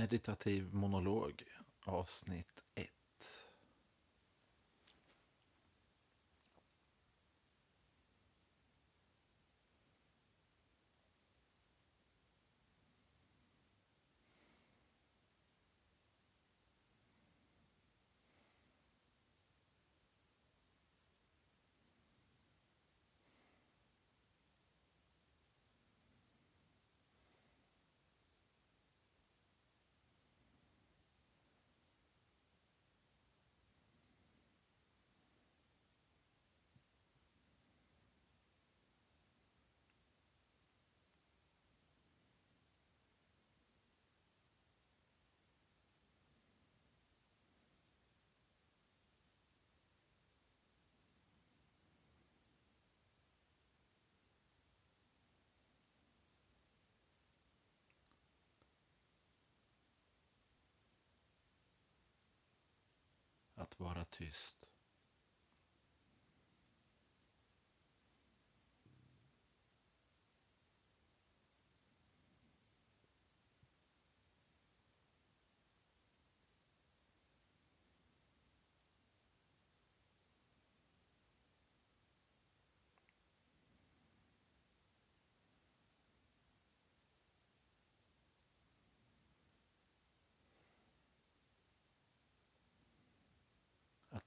Meditativ monolog avsnitt 1. Vara tyst.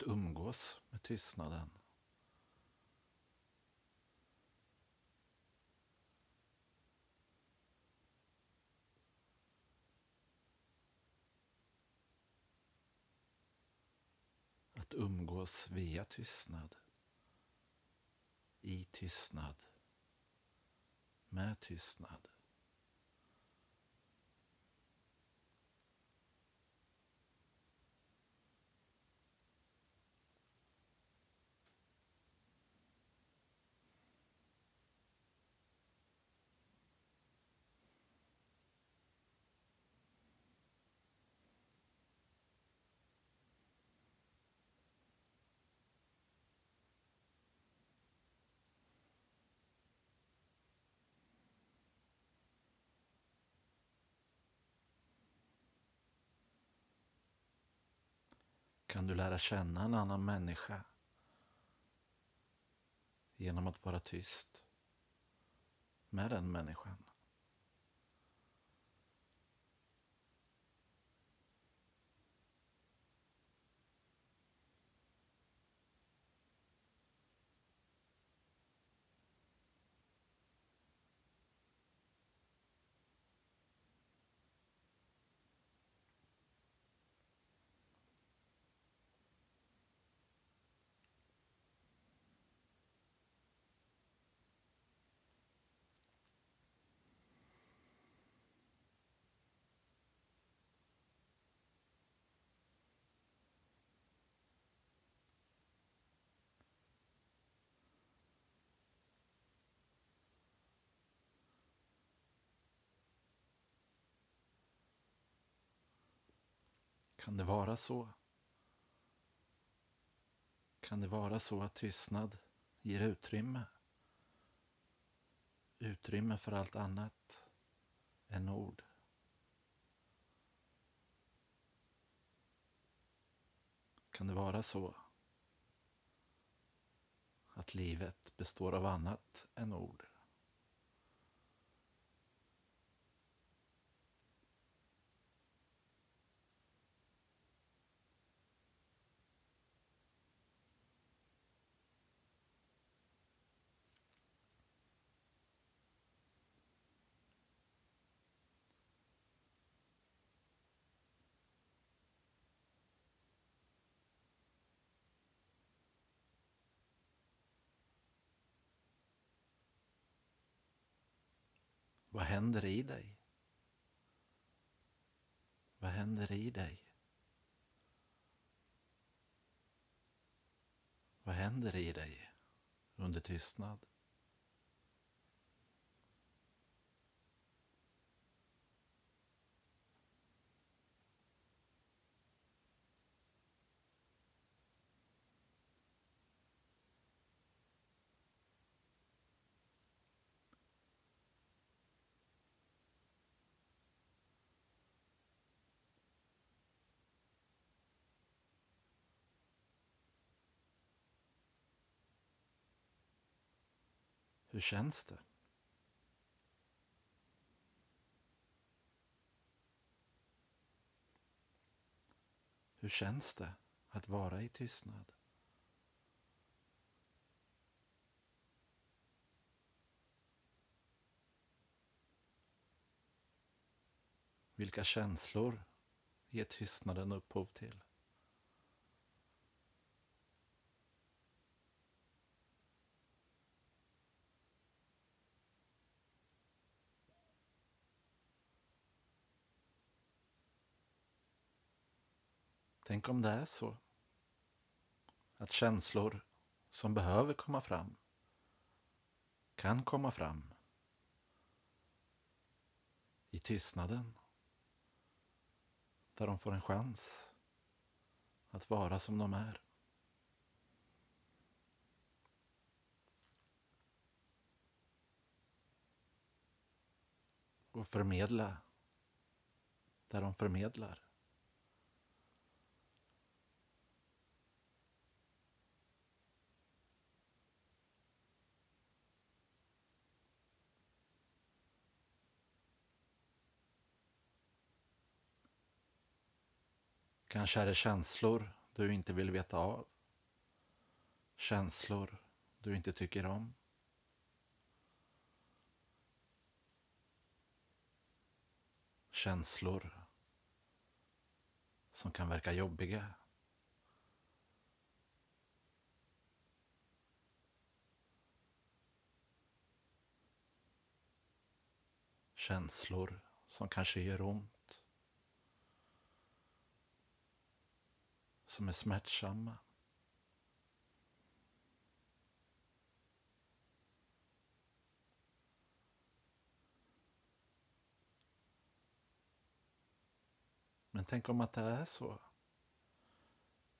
Att umgås med tystnaden. Att umgås via tystnad. I tystnad. Med tystnad. Kan du lära känna en annan människa genom att vara tyst med den människan. Kan det vara så? Kan det vara så att tystnad ger utrymme? Utrymme för allt annat än ord. Kan det vara så att livet består av annat än ord? Vad händer i dig? Vad händer i dig? Vad händer i dig under tystnad? Känns det? Hur känns det att vara i tystnad? Vilka känslor ger tystnaden upphov till? Tänk om det är så att känslor som behöver komma fram kan komma fram i tystnaden där de får en chans att vara som de är. Och förmedla där de förmedlar. Kanske är det känslor du inte vill veta av. Känslor du inte tycker om. Känslor som kan verka jobbiga. Känslor som kanske gör ont. Som är smärtsamma. Men tänk om att det är så.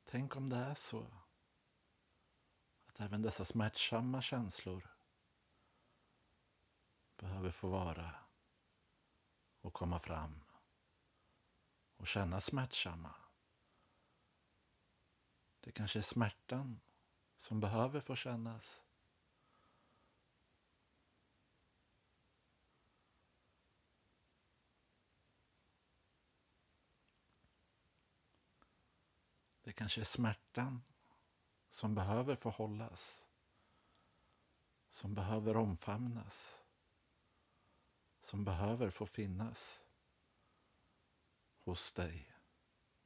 Tänk om det är så att även dessa smärtsamma känslor behöver få vara och komma fram och kännas smärtsamma. Det kanske är smärtan som behöver få kännas. Det kanske är smärtan som behöver få hållas. Som behöver omfamnas. Som behöver få finnas hos dig,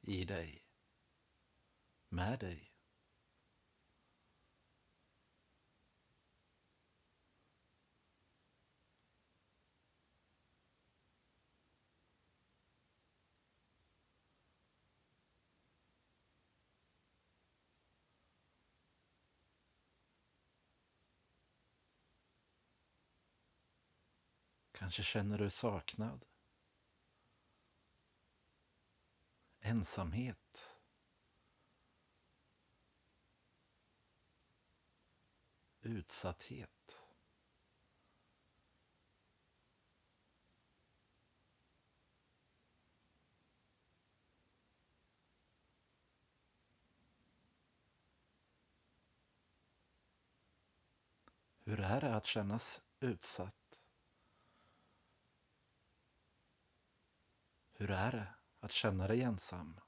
i dig med dig. Kanske känner du saknad, ensamhet utsatthet. Hur är det att kännas utsatt? Hur är det att känna dig ensam?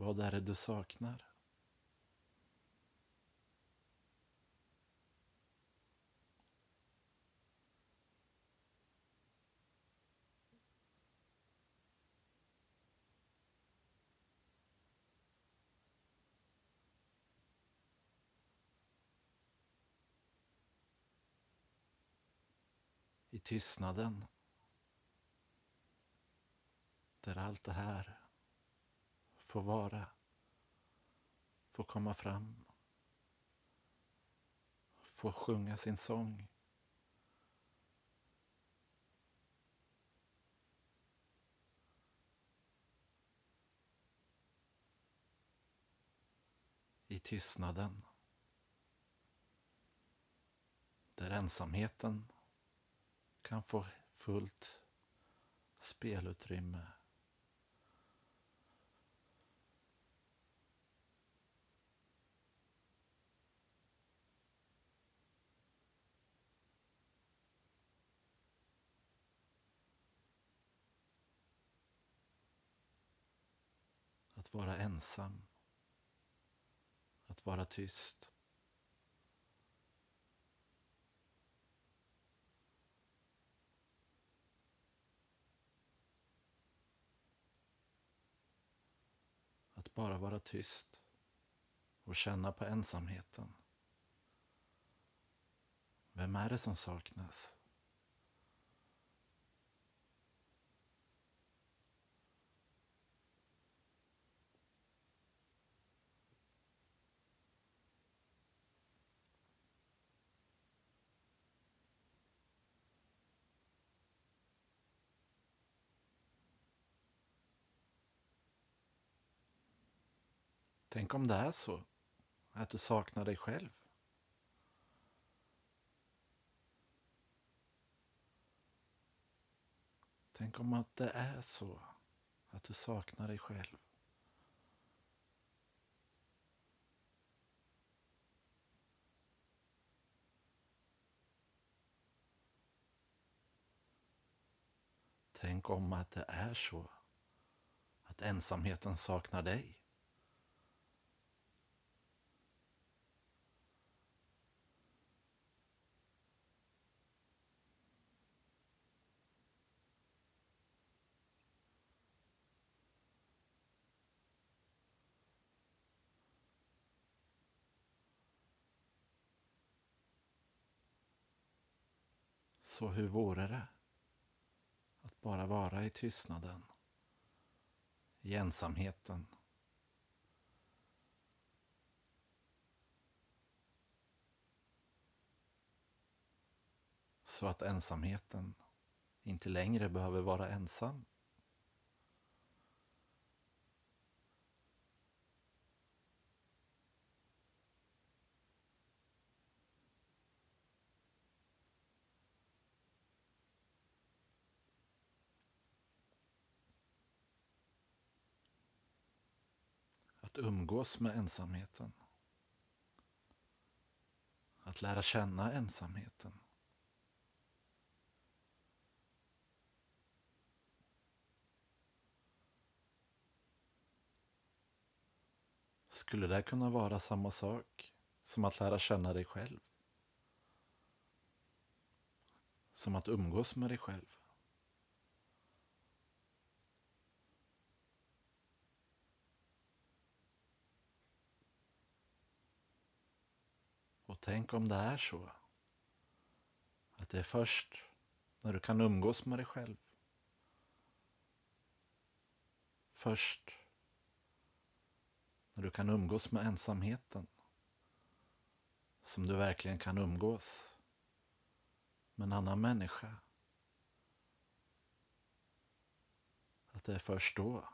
Vad är det du saknar? I tystnaden där allt det här få vara, få komma fram, få sjunga sin sång. I tystnaden, där ensamheten kan få fullt spelutrymme Att vara ensam. Att vara tyst. Att bara vara tyst och känna på ensamheten. Vem är det som saknas? Tänk om det är så att du saknar dig själv. Tänk om att det är så att du saknar dig själv. Tänk om att det är så att ensamheten saknar dig. Så hur vore det att bara vara i tystnaden, i ensamheten? Så att ensamheten inte längre behöver vara ensam. Att umgås med ensamheten. Att lära känna ensamheten. Skulle det kunna vara samma sak som att lära känna dig själv? Som att umgås med dig själv? Tänk om det är så att det är först när du kan umgås med dig själv. Först när du kan umgås med ensamheten som du verkligen kan umgås med en annan människa. Att det är först då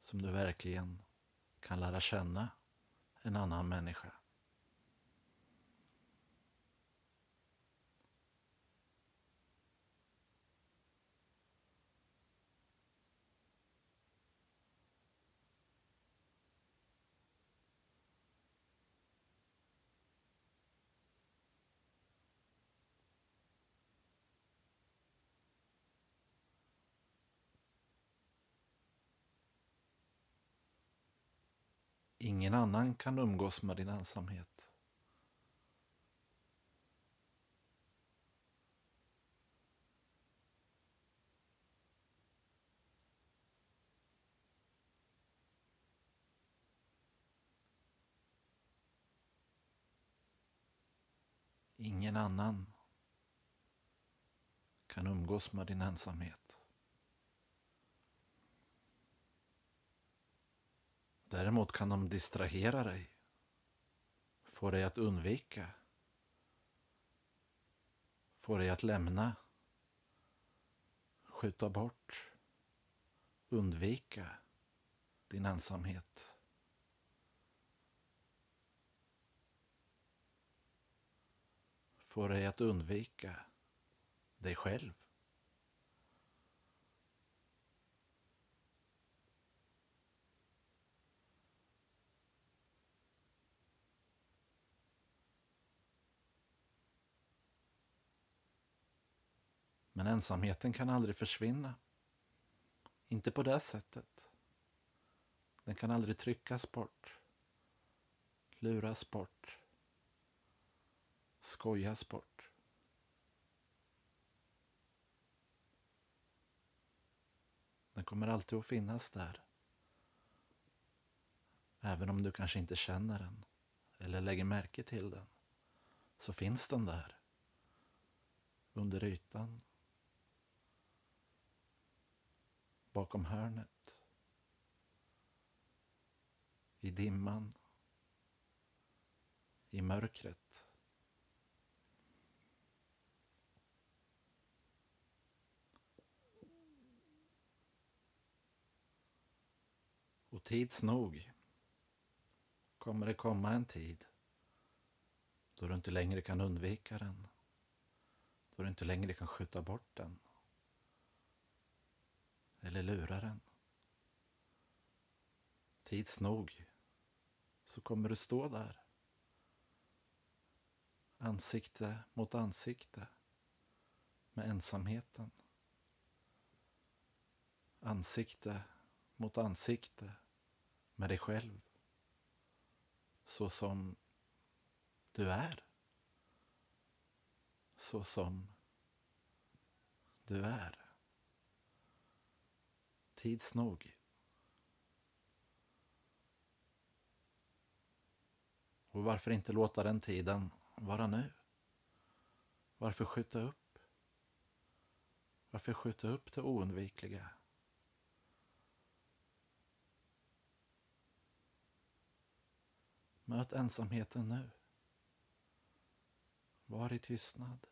som du verkligen kan lära känna en annan människa. Ingen annan kan umgås med din ensamhet. Ingen annan kan umgås med din ensamhet. Däremot kan de distrahera dig, få dig att undvika, få dig att lämna, skjuta bort, undvika din ensamhet. Få dig att undvika dig själv. Men ensamheten kan aldrig försvinna. Inte på det sättet. Den kan aldrig tryckas bort, luras bort, skojas bort. Den kommer alltid att finnas där. Även om du kanske inte känner den eller lägger märke till den så finns den där under ytan bakom hörnet i dimman i mörkret Och tids nog kommer det komma en tid då du inte längre kan undvika den. Då du inte längre kan skjuta bort den. Eller lura den. Tids nog så kommer du stå där. Ansikte mot ansikte med ensamheten. Ansikte mot ansikte med dig själv. Så som du är. Så som du är. Tids nog. Och varför inte låta den tiden vara nu? Varför skjuta upp? Varför skjuta upp det oundvikliga? Möt ensamheten nu. Var i tystnad.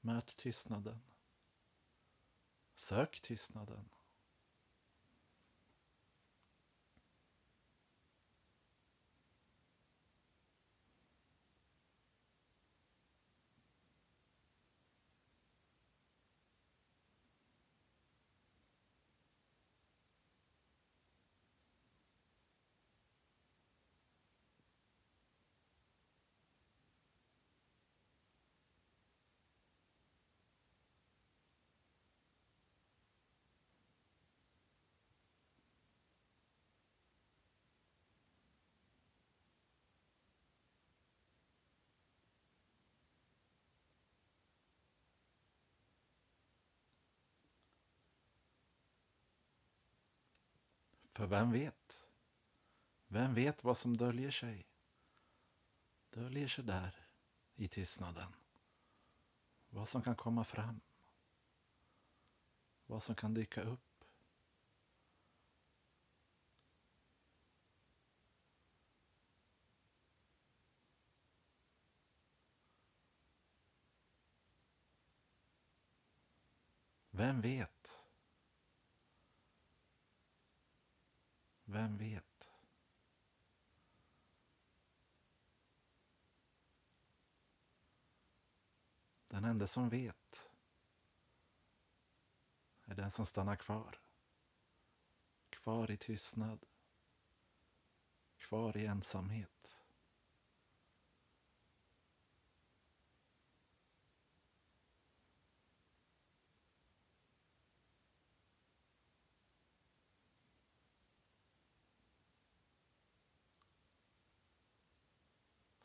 Möt tystnaden. Sök tystnaden. För vem vet? Vem vet vad som döljer sig? Döljer sig där i tystnaden. Vad som kan komma fram. Vad som kan dyka upp. Vem vet? Vem vet? Den enda som vet är den som stannar kvar. Kvar i tystnad. Kvar i ensamhet.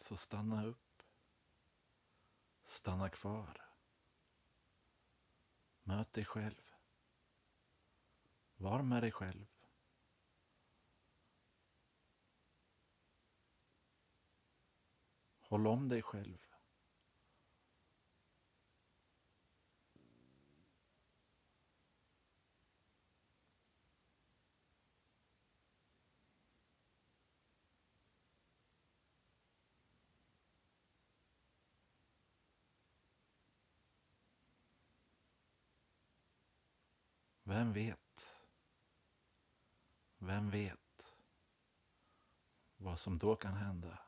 Så stanna upp. Stanna kvar. Möt dig själv. Var med dig själv. Håll om dig själv. Vem vet? Vem vet vad som då kan hända?